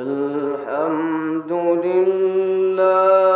الحمد لله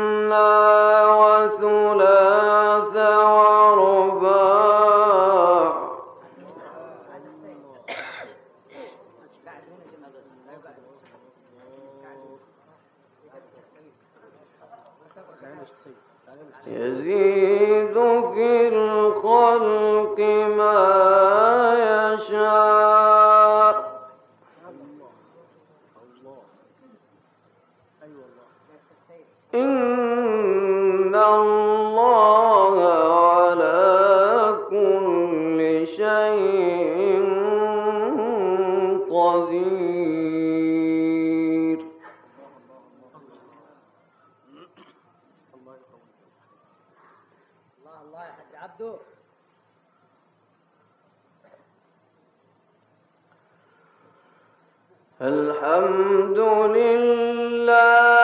الله يقويك الله الله يا الحمد لله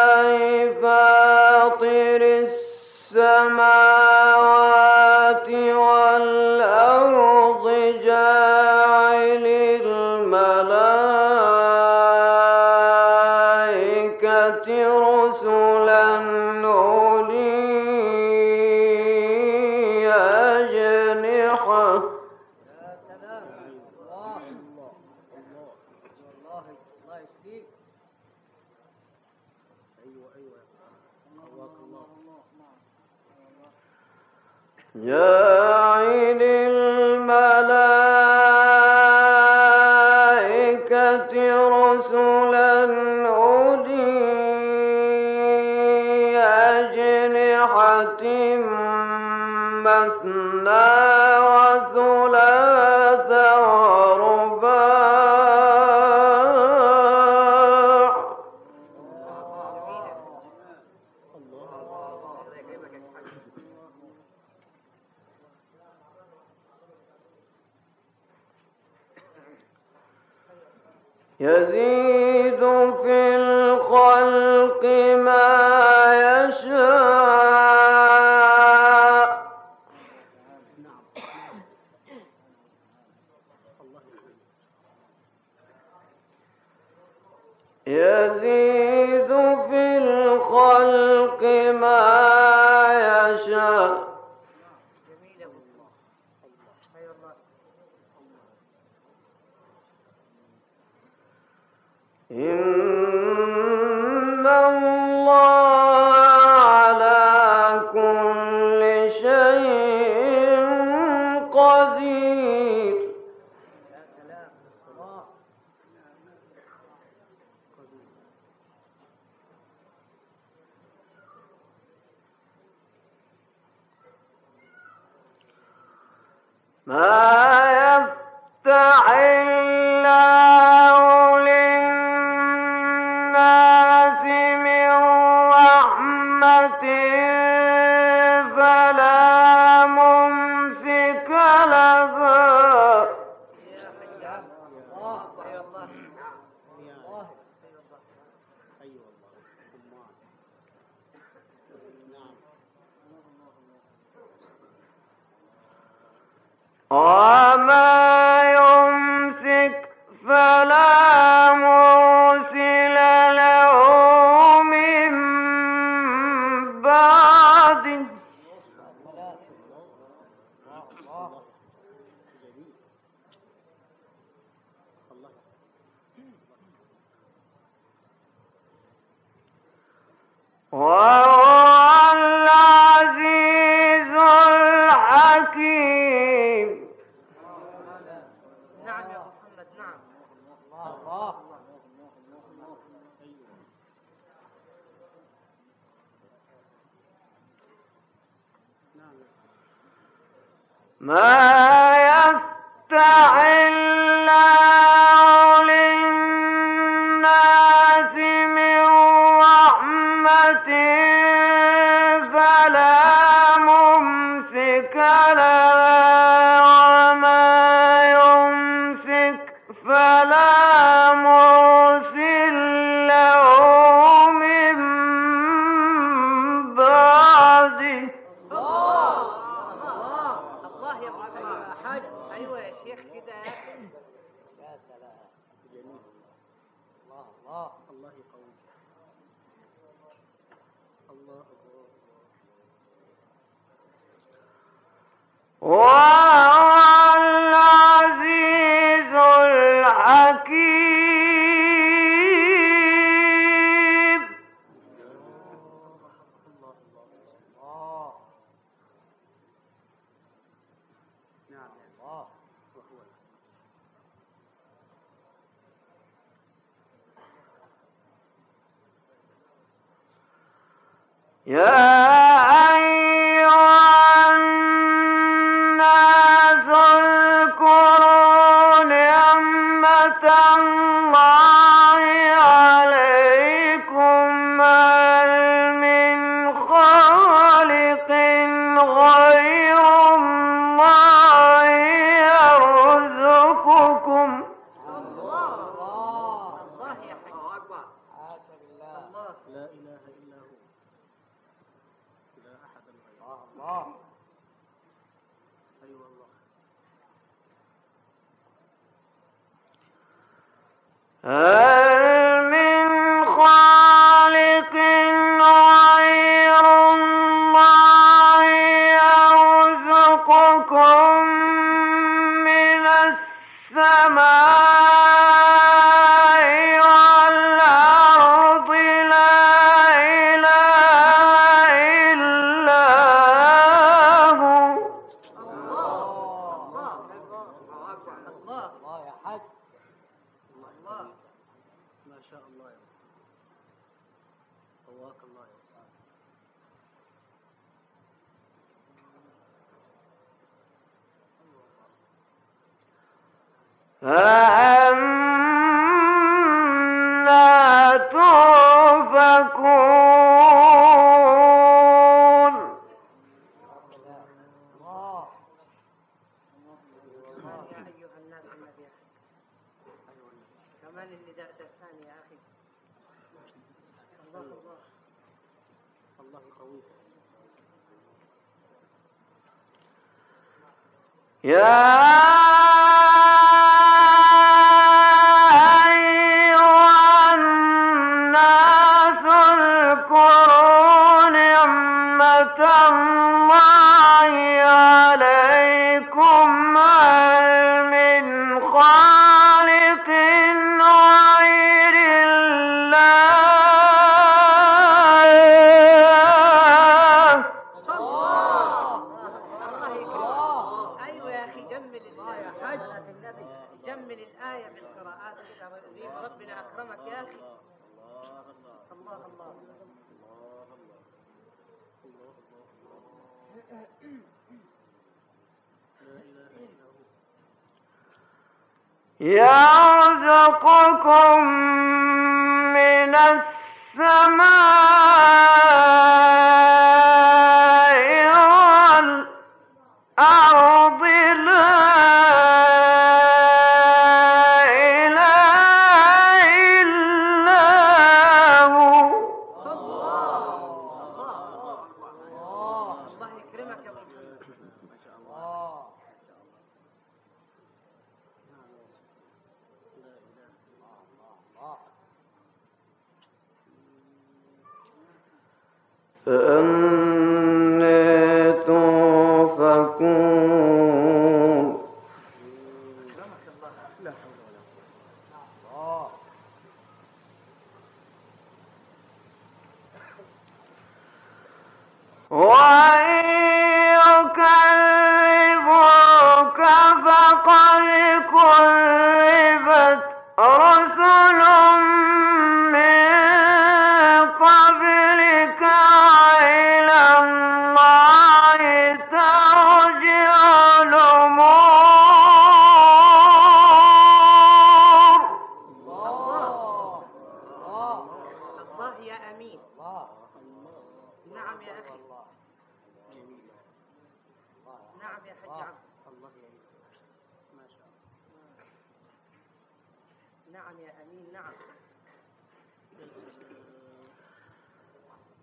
ما Ah! الله يقويك يا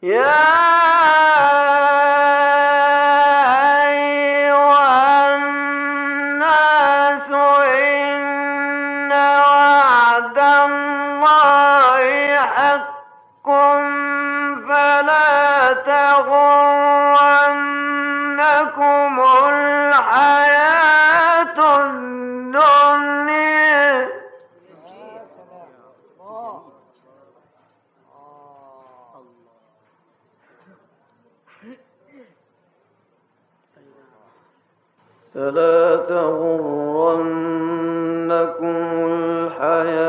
يا الحياة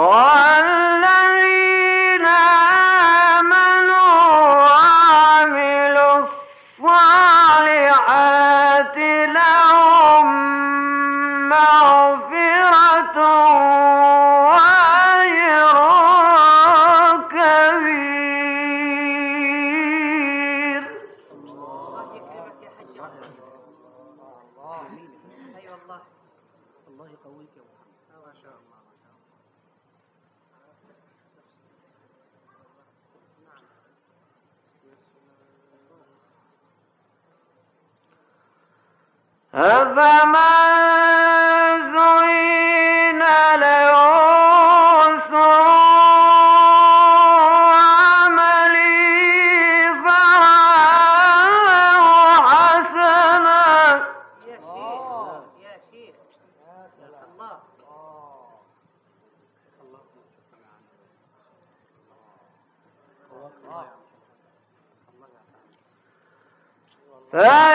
Oh! Ah!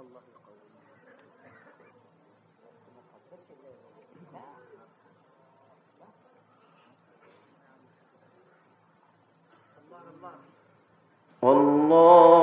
الله يقوي الله الله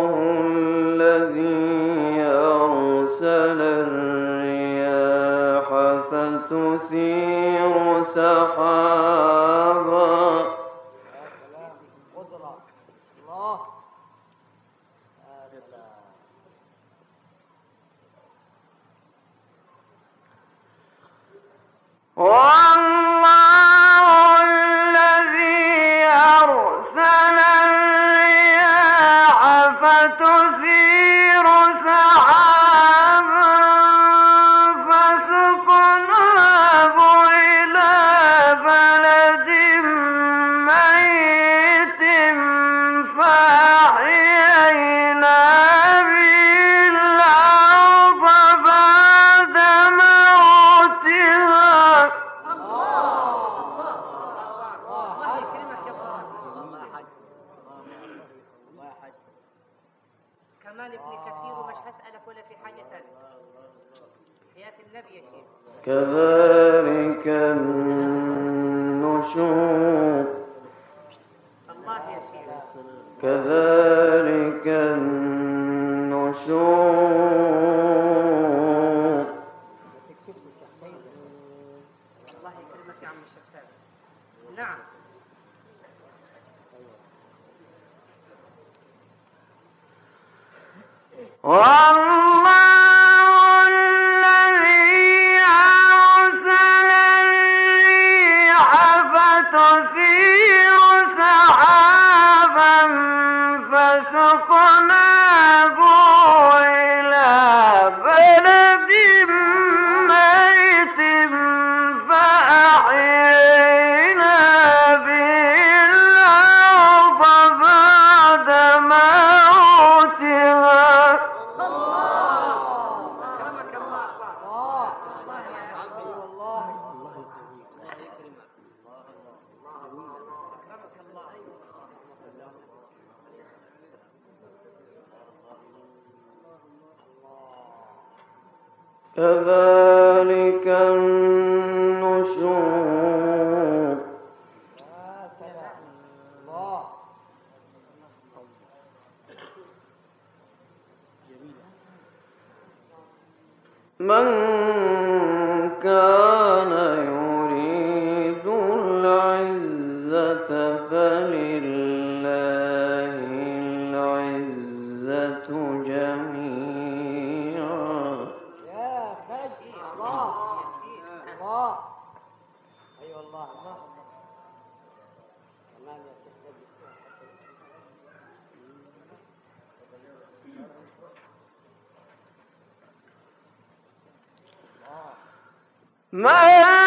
ما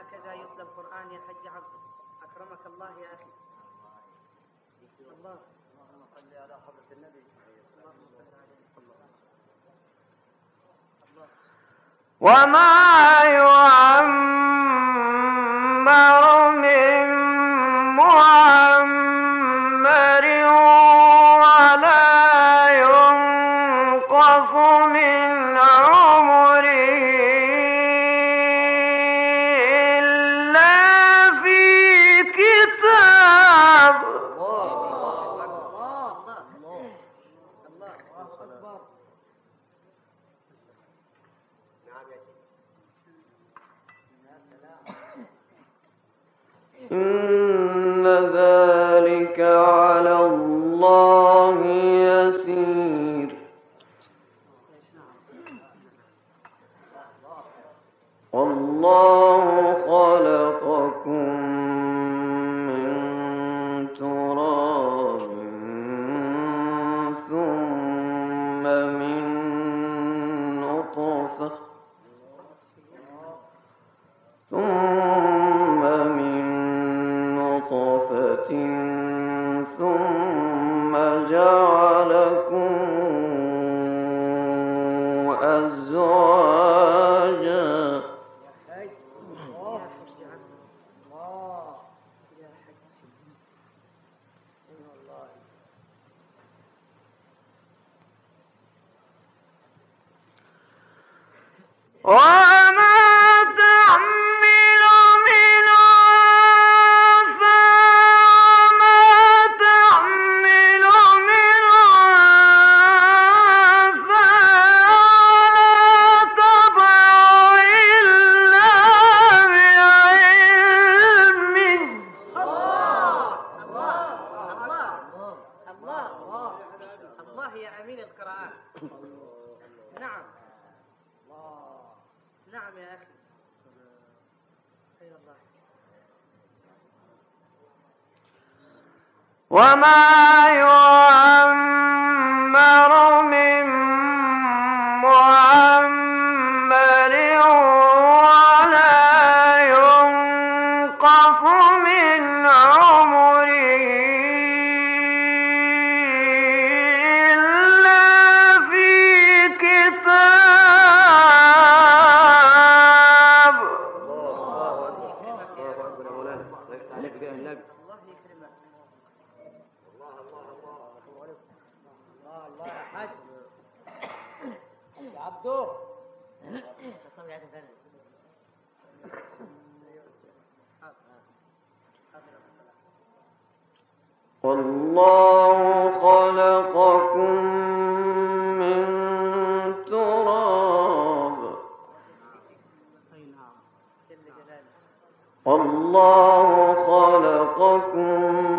هكذا يتلى القرآن يا حج عبد. أكرمك الله يا أخي. الله. اللهم صل على حضرة النبي. وما يعمر القراءات نعم. الله. نعم يا أخي. الله. وما يعمر من الله خلقكم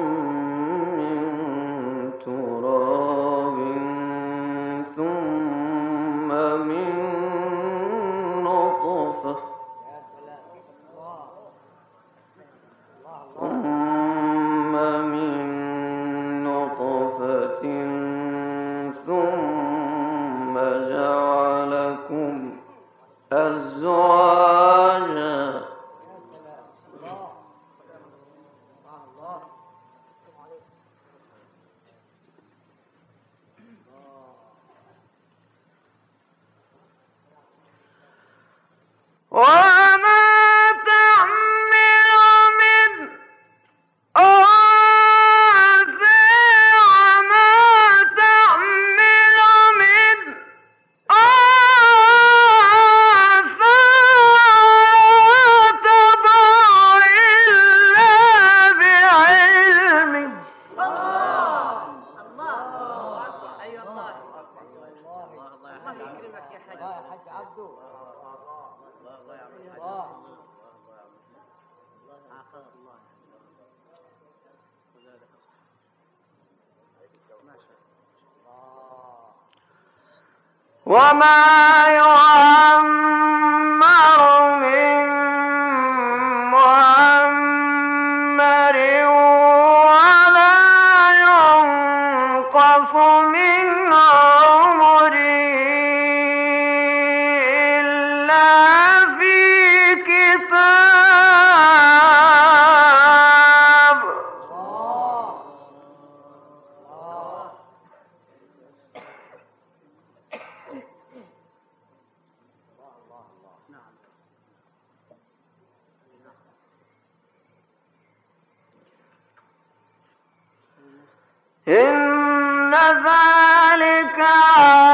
وما يعلم ذلك على